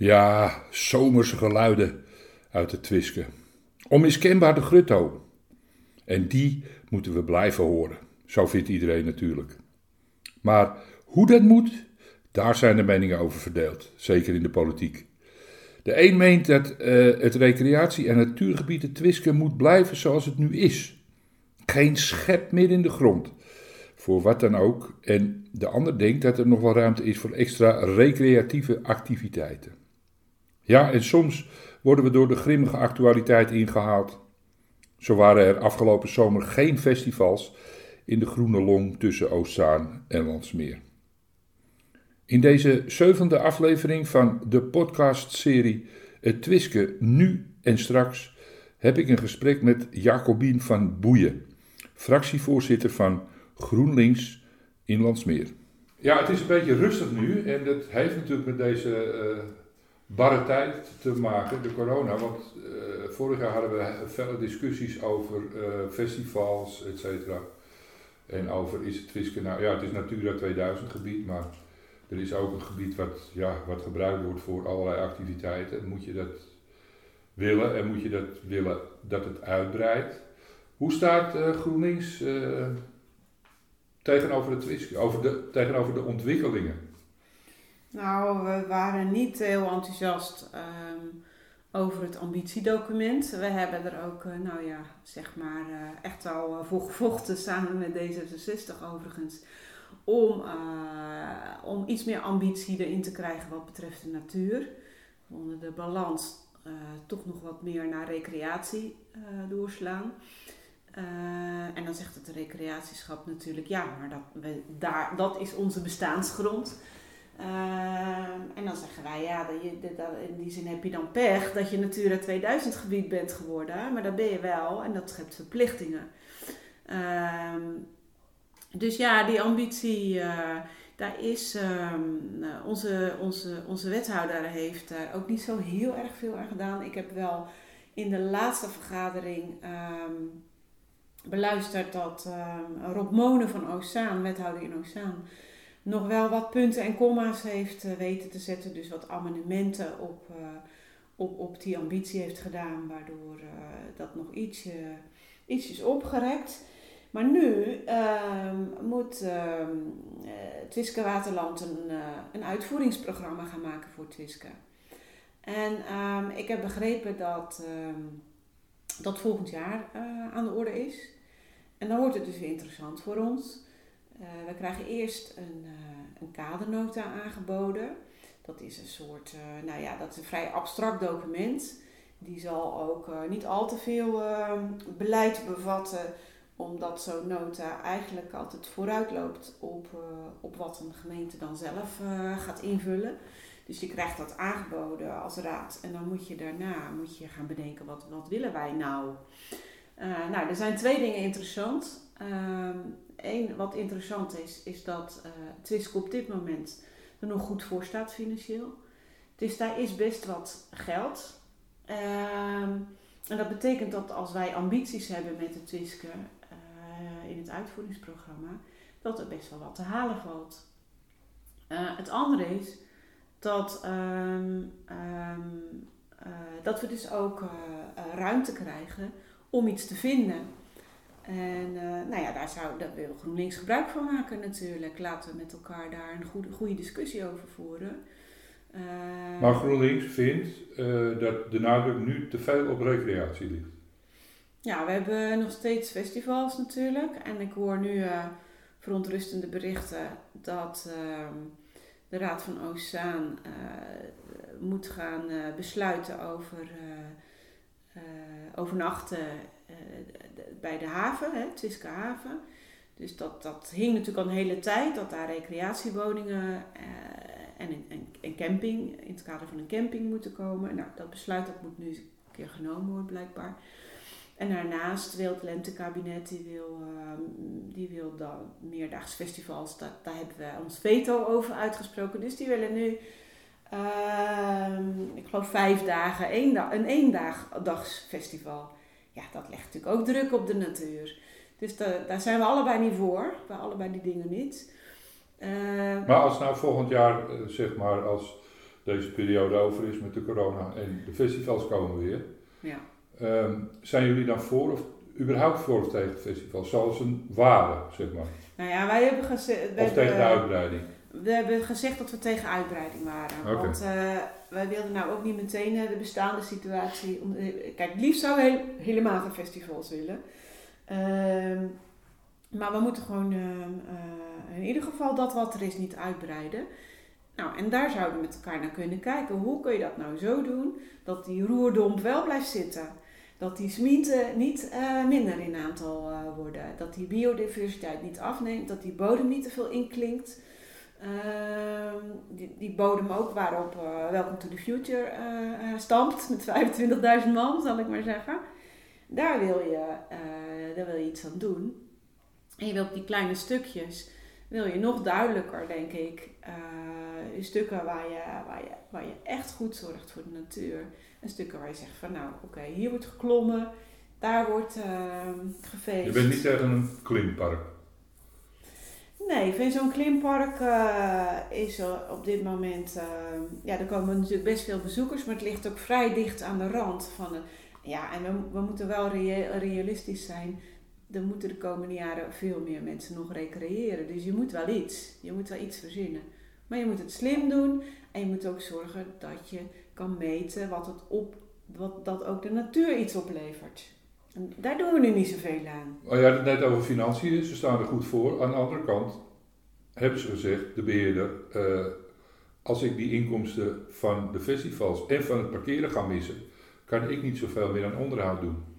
Ja, zomerse geluiden uit de Twiske. Onmiskenbaar de grutto. En die moeten we blijven horen. Zo vindt iedereen natuurlijk. Maar hoe dat moet, daar zijn de meningen over verdeeld. Zeker in de politiek. De een meent dat uh, het recreatie- en natuurgebied de Twiske moet blijven zoals het nu is. Geen schep meer in de grond. Voor wat dan ook. En de ander denkt dat er nog wel ruimte is voor extra recreatieve activiteiten. Ja, en soms worden we door de grimmige actualiteit ingehaald. Zo waren er afgelopen zomer geen festivals in de groene long tussen Oostzaan en Landsmeer. In deze zevende aflevering van de podcastserie Het Twiske Nu en Straks heb ik een gesprek met Jacobien van Boeien, fractievoorzitter van GroenLinks in Landsmeer. Ja, het is een beetje rustig nu en dat heeft natuurlijk met deze uh, barre tijd te maken, de corona. Want uh, vorig jaar hadden we felle discussies over uh, festivals, et cetera. En over is het nou ja, het is Natura 2000 gebied, maar er is ook een gebied wat, ja, wat gebruikt wordt voor allerlei activiteiten. Moet je dat willen en moet je dat willen dat het uitbreidt. Hoe staat uh, GroenLinks tegenover het over de, tegenover de ontwikkelingen? Nou, we waren niet heel enthousiast um, over het ambitiedocument. We hebben er ook, uh, nou ja, zeg maar, echt al voor gevochten samen met D66 overigens om, om iets meer ambitie erin te krijgen wat betreft de natuur. Onder de balans toch nog wat meer naar recreatie doorslaan. en dan zegt het recreatieschap natuurlijk, ja, maar dat, we, daar, dat is onze bestaansgrond. En dan zeggen wij, ja, dat je, dat, in die zin heb je dan pech dat je Natura 2000 gebied bent geworden, maar dat ben je wel en dat schept verplichtingen. Ehm, dus ja, die ambitie, uh, daar is um, onze, onze, onze wethouder heeft daar ook niet zo heel erg veel aan gedaan. Ik heb wel in de laatste vergadering beluisterd dat Rob Monen van Oostzaan, wethouder in Oostzaan, nog wel wat punten en komma's heeft uh, weten te zetten. Dus wat amendementen op, uh, op, op die ambitie heeft gedaan, waardoor uh, dat nog ietsje, ietsjes opgerekt. Maar nu um, moet uh, Twiske Waterland een, een uitvoeringsprogramma gaan maken voor Twiske. En um, ik heb begrepen dat dat volgend jaar aan de orde is. En dan wordt het dus weer interessant voor ons. We krijgen eerst een, een kadernota aangeboden. Dat is een soort, nou ja, dat is een vrij abstract document. Die zal ook niet al te veel beleid bevatten omdat zo'n nota eigenlijk altijd vooruitloopt op, uh, op wat een gemeente dan zelf uh, gaat invullen. Dus je krijgt dat aangeboden als raad en dan moet je daarna moet je gaan bedenken wat, wat willen wij nou. Uh, nou, er zijn twee dingen interessant. Eén ehm, wat interessant is, is dat uh, Twisk op dit moment er nog goed voor staat financieel. Dus daar is best wat geld. Ehm, en dat betekent dat als wij ambities hebben met de Twiske in het uitvoeringsprogramma, dat er best wel wat te halen valt. Uh, het andere is dat, um, uh, dat we dus ook ruimte krijgen om iets te vinden. En nou ja, daar, zou, daar wil GroenLinks gebruik van maken natuurlijk. Laten we met elkaar daar een goede, goede discussie over voeren. maar GroenLinks vindt dat de nadruk nu te veel op recreatie ligt. Ja, we hebben nog steeds festivals natuurlijk. En ik hoor nu verontrustende berichten dat uh, de Raad van Oostzaan moet gaan besluiten over overnachten bij de haven, hè, Twiske haven. Dus dat, dat hing natuurlijk al een hele tijd, dat daar recreatiewoningen en, en, en camping, in het kader van een camping moeten komen. Nou, dat besluit dat moet nu een keer genomen worden blijkbaar. En daarnaast wil het lentekabinet, die wil, uh, die wil dan meerdaags festivals, daar hebben we ons veto over uitgesproken. Dus die willen nu, uh, ik geloof vijf dagen, één da een eendagsfestival. Ja, dat legt natuurlijk ook druk op de natuur. Dus de, daar zijn we allebei niet voor, bij allebei die dingen niet. Uh, maar als nou volgend jaar, eh, zeg maar, als D66 deze periode over is met de corona en de festivals komen weer. Ja. Ehm, zijn jullie dan voor of überhaupt voor of tegen festivals? Zoals een waren, zeg maar. Nou ja, wij hebben gezegd... Of tegen de uitbreiding? We hebben gezegd dat we tegen uitbreiding waren. Want eh, wij wilden nou ook niet meteen eh, de bestaande situatie... om- eh, Kijk, het liefst zou we helemaal geen festivals willen. Ehm, maar we moeten gewoon ehm, eh, in ieder geval dat wat er is niet uitbreiden. Nou, en daar zouden we met elkaar naar kunnen kijken. Hoe kun je dat nou zo doen dat die roerdomp wel blijft zitten? Dat die smieten niet minder in aantal worden. Dat die biodiversiteit niet afneemt. Dat die bodem niet te veel inklinkt. Ehm, die, die bodem ook waarop eh, Welcome to the Future eh, eh, stampt. Met 25.000 man, zal ik maar zeggen. Daar wil, je, daar wil je iets aan doen. En je wilt die kleine stukjes, wil je nog duidelijker, denk ik, stukken waar je, waar, je, waar je echt goed zorgt voor de natuur. En stukken waar je zegt van nou, oké, hier wordt geklommen, daar wordt eh, gefeest. Je bent niet tegen een klimpark. Nee, vind zo'n klimpark eh, is op dit moment, eh, ja, er komen natuurlijk best veel bezoekers, maar het ligt ook vrij dicht aan de rand van ja, en we, we moeten wel rea- realistisch zijn. Er moeten de komende jaren veel meer mensen nog recreëren. Dus je moet wel iets. Je moet wel iets verzinnen. Maar je moet het slim doen. En je moet ook zorgen dat je kan meten wat het op, wat, dat ook de natuur iets oplevert. Daar doen we nu niet zoveel aan. Oh, je had het net over financiën, ze staan er goed voor. Aan de andere kant hebben ze gezegd, de beheerder, eh, als ik die inkomsten van de festivals en van het parkeren ga missen, kan ik niet zoveel meer aan onderhoud doen.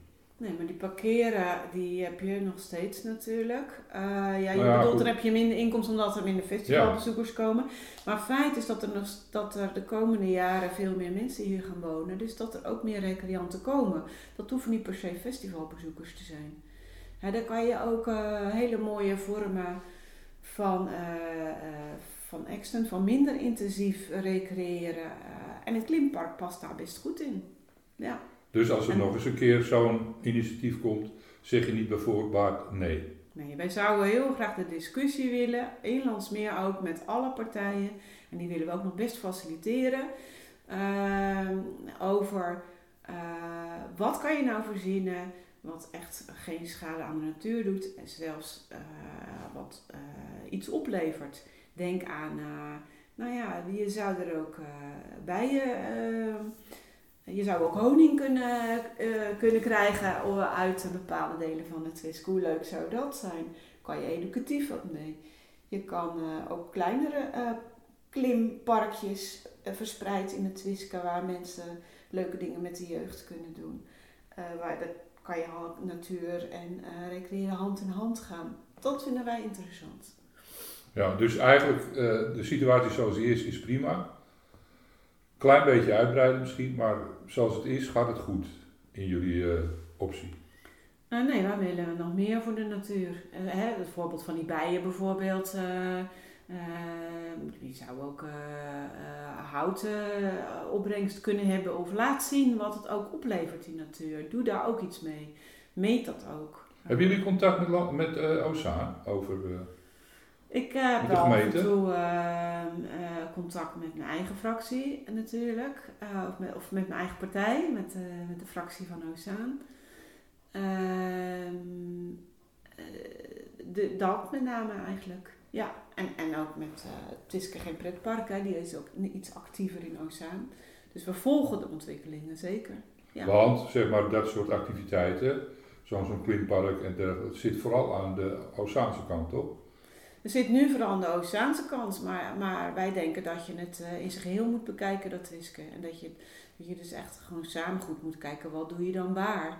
Nee, maar die parkeren, die heb je nog steeds natuurlijk. Eh, ja, je Nou ja, bedoelt, goed. dan heb je minder inkomsten omdat er minder festivalbezoekers komen. Maar feit is dat er, nog, dat er de komende jaren veel meer mensen hier gaan wonen. Dus dat er ook meer recreanten komen. Dat hoeven niet per se festivalbezoekers te zijn. Ja, daar kan je ook eh, hele mooie vormen van, eh van extent, van minder intensief recreëren. en het klimpark past daar best goed in. Ja. Dus als er En- nog eens een keer zo'n initiatief komt, zeg je niet bij voorbaat nee. Nee, wij zouden heel graag de discussie willen, Inlandsmeer ook, met alle partijen. En die willen we ook nog best faciliteren. ehm, over eh, wat kan je nou verzinnen wat echt geen schade aan de natuur doet. En zelfs eh, wat eh, iets oplevert. Denk aan, nou ja, je zou er ook eh, bijen... je zou ook honing kunnen, eh, kunnen krijgen uit bepaalde delen van het Twisk. Hoe leuk zou dat zijn? Kan je educatief wat mee? Je kan eh, ook kleinere eh, klimparkjes verspreid in het Twiska waar mensen leuke dingen met de jeugd kunnen doen. Waar dat kan je natuur en recreëren hand in hand gaan. Dat vinden wij interessant. Ja, dus eigenlijk de situatie zoals die is prima. Klein beetje uitbreiden misschien, maar zoals het is, gaat het goed in jullie eh, optie. Eh, nee, wij willen nog meer voor de natuur. Eh, hè, het voorbeeld van die bijen bijvoorbeeld. die zou ook houten opbrengst kunnen hebben. Of laat zien wat het ook oplevert, die natuur. Doe daar ook iets mee. Meet dat ook. Hebben jullie contact met, met Ozaan over... Ik eh, heb wel af en toe eh, eh, contact met mijn eigen fractie natuurlijk. Of, met, of met mijn eigen partij, met, met de fractie van Ozaan. Ehm, eh, de, dat met name eigenlijk. Ja, en, en ook met Twiske Geen Pretpark, hè, die is ook iets actiever in Ozaan. Dus we volgen de ontwikkelingen zeker. Ja. Want zeg maar dat soort activiteiten, zoals zo'n klimpark en dergelijke, het zit vooral aan de Ozaanse kant, toch? Er zit nu vooral aan de Oceaanse kant, maar, maar wij denken dat je het eh, in zijn geheel moet bekijken, dat Twiske. En dat je, je dus echt gewoon samen goed moet kijken, wat doe je dan waar?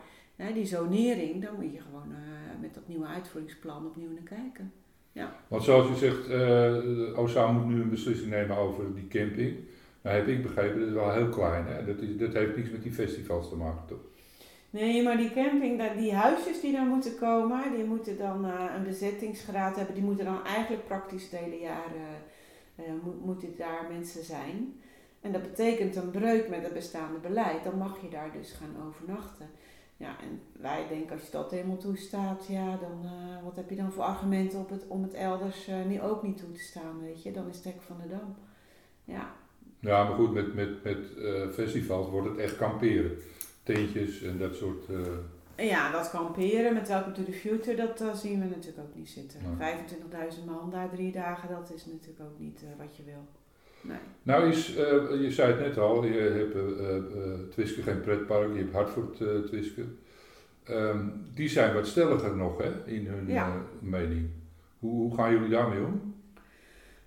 Die zonering, daar moet je gewoon eh, met dat nieuwe uitvoeringsplan opnieuw naar kijken. Want zoals je zegt, eh Ozaan moet nu een beslissing nemen over die camping. Nou heb ik begrepen, dat is wel heel klein, hè? Dat, is, dat heeft niks met die festivals te maken, toch? Nee, maar die camping, die huisjes die daar moeten komen, die moeten dan eh, een bezettingsgraad hebben. Die moeten dan eigenlijk praktisch het hele jaar, eh, eh, moet, daar mensen zijn. En dat betekent een breuk met het bestaande beleid. Dan mag je daar dus gaan overnachten. Ja, en wij denken als je dat helemaal toestaat, ja, dan wat heb je dan voor argumenten op het, om het elders eh, nu ook niet toe te staan, weet je. Dan is het van de dam. Ja, Ja, maar goed, met, met, met festivals wordt het echt kamperen. En dat soort... eh, Ja, dat kamperen met Welcome to the Future, dat zien we natuurlijk ook niet zitten. Nee. 25.000 man daar drie dagen, dat is natuurlijk ook niet eh, wat je wil. Nee. Nou is, eh, je zei het net al, je hebt Twiske geen pretpark, je hebt Hartford Twiske. Ehm, die zijn wat stelliger nog hè, in hun Ja. mening. Hoe, hoe gaan jullie daarmee om?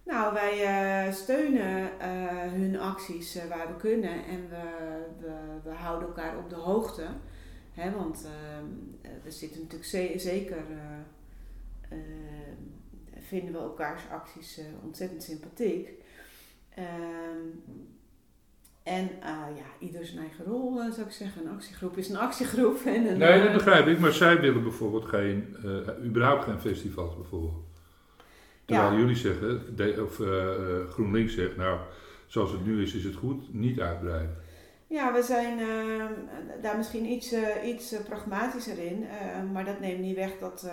Nou, wij eh, steunen eh, hun acties eh, waar we kunnen en we, we, we houden elkaar op de hoogte. Hè, want ehm, eh, we zitten natuurlijk ze- zeker, vinden we elkaars acties ontzettend sympathiek. Ehm, en ja, ieder zijn eigen rol zou ik zeggen. Een actiegroep is een actiegroep. En een, Nee, dat begrijp ik, maar zij willen bijvoorbeeld geen, überhaupt geen festivals bijvoorbeeld. Terwijl Ja. jullie zeggen, de, of eh, eh, GroenLinks zegt, nou, zoals het nu is, is het goed, niet uitbreiden. Ja, we zijn eh, daar misschien iets, iets pragmatischer in. maar dat neemt niet weg dat.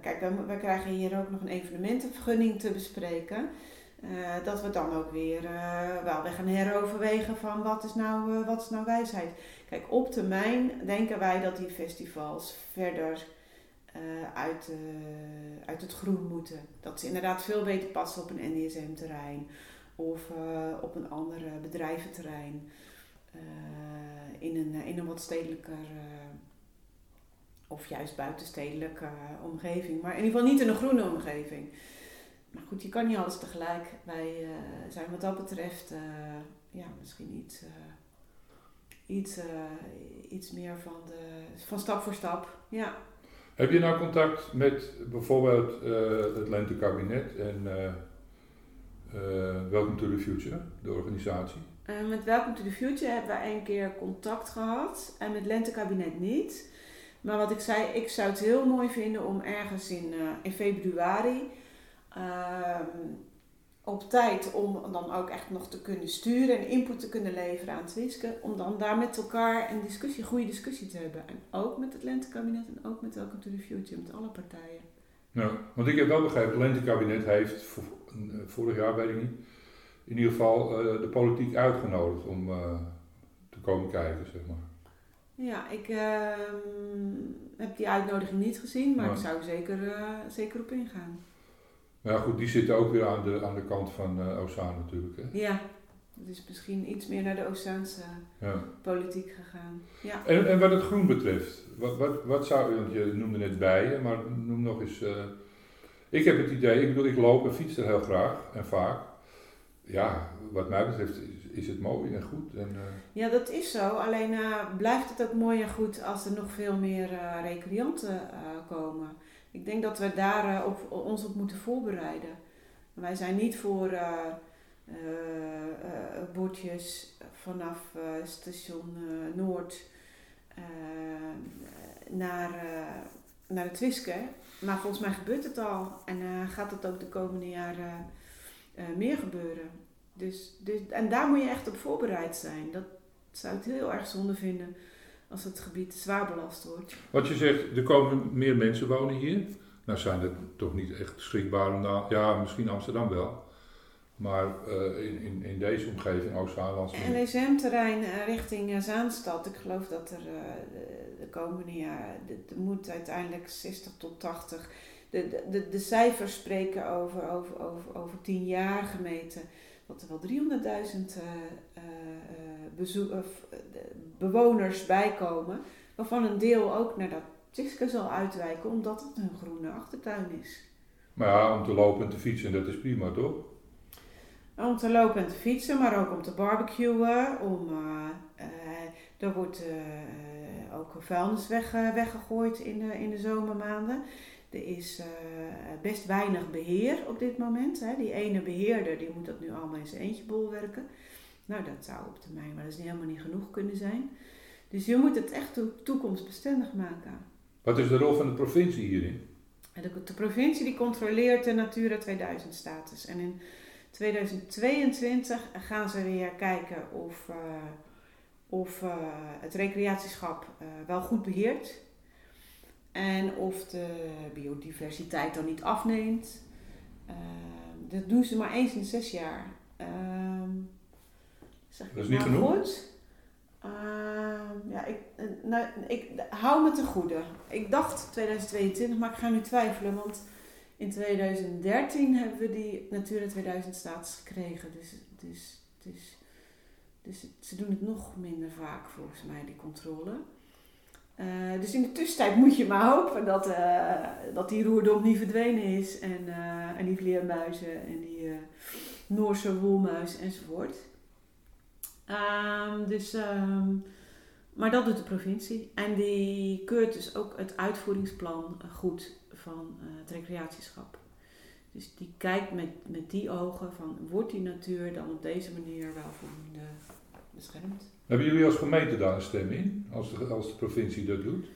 kijk, wij, wij krijgen hier ook nog een evenementenvergunning te bespreken. Dat we dan ook weer wel weer gaan heroverwegen van wat is, nou, wat is nou wijsheid. Kijk, op termijn denken wij dat die festivals verder eh, uit, eh, uit het groen moeten. Dat ze inderdaad veel beter passen op een NDSM-terrein of eh, op een ander bedrijventerrein. in, een, in een wat stedelijker of juist buitenstedelijke omgeving. Maar in ieder geval niet in een groene omgeving. Maar goed, je kan niet alles tegelijk. Wij zijn wat dat betreft ja, misschien iets, iets, iets meer van, de, van stap voor stap. Ja. Heb je nou contact met bijvoorbeeld eh, het Lentekabinet en eh eh, Welcome to the Future, de organisatie? Met Welcome to the Future hebben wij één keer contact gehad en met Lentekabinet niet. Maar wat ik zei, ik zou het heel mooi vinden om ergens in, in februari ehm, op tijd om dan ook echt nog te kunnen sturen en input te kunnen leveren aan Twiske. Om dan daar met elkaar een discussie, een goede discussie te hebben. En ook met het Lentekabinet en ook met Welcome to the Future, met alle partijen. Nou, want ik heb wel begrepen, het Lentekabinet heeft eh, vorig jaar, weet ik niet, in ieder geval eh, de politiek uitgenodigd om eh, te komen kijken, zeg maar. Ja, ik ehm, heb die uitnodiging niet gezien, maar ik zou er zeker, zeker op ingaan. Maar ja, goed, die zitten ook weer aan de, aan de kant van eh Ozaan natuurlijk. Hè? Ja, het is misschien iets meer naar de Oceaanse Ja. politiek gegaan. Ja. En, en wat het groen betreft, wat, wat, wat zou, want je noemde net bijen, maar noem nog eens. eh, ik heb het idee, ik bedoel, ik loop en fiets er heel graag en vaak. Ja, wat mij betreft is, is het mooi en goed. En, eh, ja, dat is zo. Alleen blijft het ook mooi en goed als er nog veel meer recreanten komen. Ik denk dat we daar eh, op, ons op moeten voorbereiden. Wij zijn niet voor eh, bordjes vanaf station Noord naar, naar het Twiske. Maar volgens mij gebeurt het al. En gaat het ook de komende jaren meer gebeuren. Dus, dus, en daar moet je echt op voorbereid zijn. Dat zou ik heel erg zonde vinden als het gebied zwaar belast wordt. wat je zegt, er komen meer mensen wonen hier. Nou zijn het toch niet echt daar- ja, misschien Amsterdam wel. Maar eh, in, in, in deze omgeving, Oost-Zaanlands, niet. NSM-terrein eh, richting eh, Zaanstad. Ik geloof dat er de, de komende jaren, er moet uiteindelijk 60 tot 80. De, de, de, de cijfers spreken over, over, over, over 10 jaar gemeten. Dat er wel 300.000 of, eh, bewoners bijkomen. Waarvan een deel ook naar dat Twiske zal uitwijken, omdat het een groene achtertuin is. Maar ja, om te lopen en te fietsen, dat is prima toch? Om te lopen en te fietsen, maar ook om te barbecuen. Om, eh, er wordt ook vuilnis weg, weggegooid in de, in de zomermaanden. Er is best weinig beheer op dit moment. Hè. Die ene beheerder die moet dat nu allemaal in zijn eentje bolwerken. Nou, dat zou op termijn wel eens niet helemaal niet genoeg kunnen zijn. Dus je moet het echt toe- toekomstbestendig maken. Wat is de rol van de provincie hierin? De, de provincie die controleert de Natura 2000 status. En in 2022 gaan ze weer kijken of, eh, of eh, het recreatieschap eh, wel goed beheert. En of de biodiversiteit dan niet afneemt. Eh, dat doen ze maar eens in zes jaar. Zeg ik Dat is niet nou genoeg? Goed? Ehm, ja, ik, eh, nou, ik hou me te goede. Ik dacht 2022, maar ik ga nu twijfelen, want in 2013 hebben we die Natura 2000 status gekregen. Dus, dus, dus, dus het- ze doen het nog minder vaak volgens mij, die controle. Eh, dus in de tussentijd moet je maar hopen dat, eh, dat die roerdom niet verdwenen is. En, en die vleermuizen en die Noorse woelmuis enzovoort. Ehm, dus, ehm, maar dat doet de provincie. En die keurt dus ook het uitvoeringsplan eh, goed van eh, het recreatieschap. Dus die kijkt met, met die ogen van wordt die natuur dan op deze manier wel voldoende beschermd. Hebben jullie als gemeente daar een stem in? Als de, als de provincie dat doet?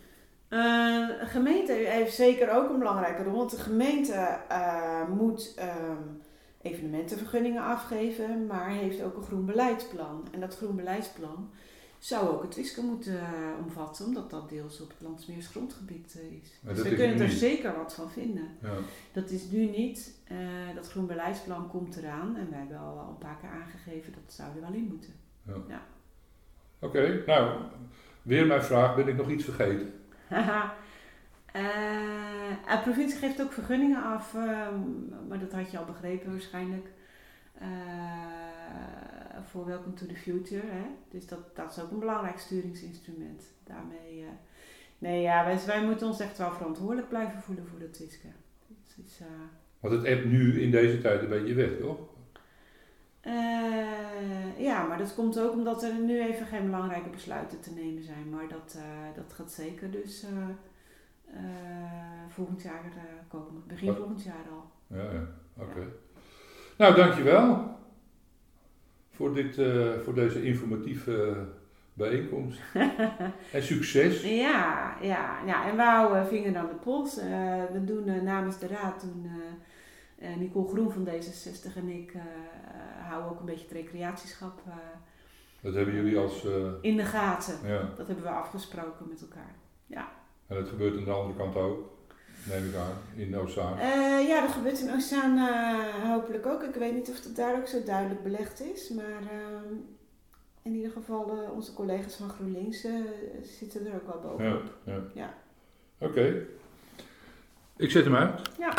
Eh, gemeente heeft zeker ook een belangrijke rol. Want de gemeente moet ehm, evenementenvergunningen afgeven, maar heeft ook een groen beleidsplan. En dat groen beleidsplan zou ook het Twiske moeten eh, omvatten, omdat dat deels op het Landsmeers grondgebied eh, is. Dus we kunnen er niet. zeker wat van vinden. Ja. Dat is nu niet. Eh, dat groen beleidsplan komt eraan en we hebben al een paar keer aangegeven dat zou er wel in moeten. Oké, nou, weer mijn vraag. Ben ik nog iets vergeten? Eh, de provincie geeft ook vergunningen af, ehm, maar dat had je al begrepen waarschijnlijk. Eh, voor Welcome to the Future. Hè? Dus dat, dat is ook een belangrijk sturingsinstrument. Daarmee, eh, nee, ja, wij, wij moeten ons echt wel verantwoordelijk blijven voelen voor dat Twiske. Is, eh, Want het appt nu in deze tijd een beetje weg, toch? Ja, maar dat komt ook omdat er nu even geen belangrijke besluiten te nemen zijn. Maar dat, dat gaat zeker dus volgend jaar eh, komen. Begin Wat? volgend jaar al. Ja, ja. oké. Nou, dankjewel voor, dit, eh, voor deze informatieve bijeenkomst. en succes. Ja, ja, ja, en we houden vinger aan de pols. Eh, we doen eh, namens de raad, doen, eh, eh, Nicole Groen van D66 en ik eh, houden ook een beetje het recreatieschap eh, Dat hebben jullie als... eh, in de gaten. ja, Dat hebben we afgesproken met elkaar. En dat gebeurt aan de andere kant ook, neem ik aan, in Oostzaan. Eh, ja, dat gebeurt in Oceaan eh, hopelijk ook. Ik weet niet of het daar ook zo duidelijk belegd is. Maar ehm, in ieder geval, eh, onze collega's van GroenLinks zitten er ook wel Ja, bovenop. ja. Ja. Oké. Ik zet hem uit. Ja.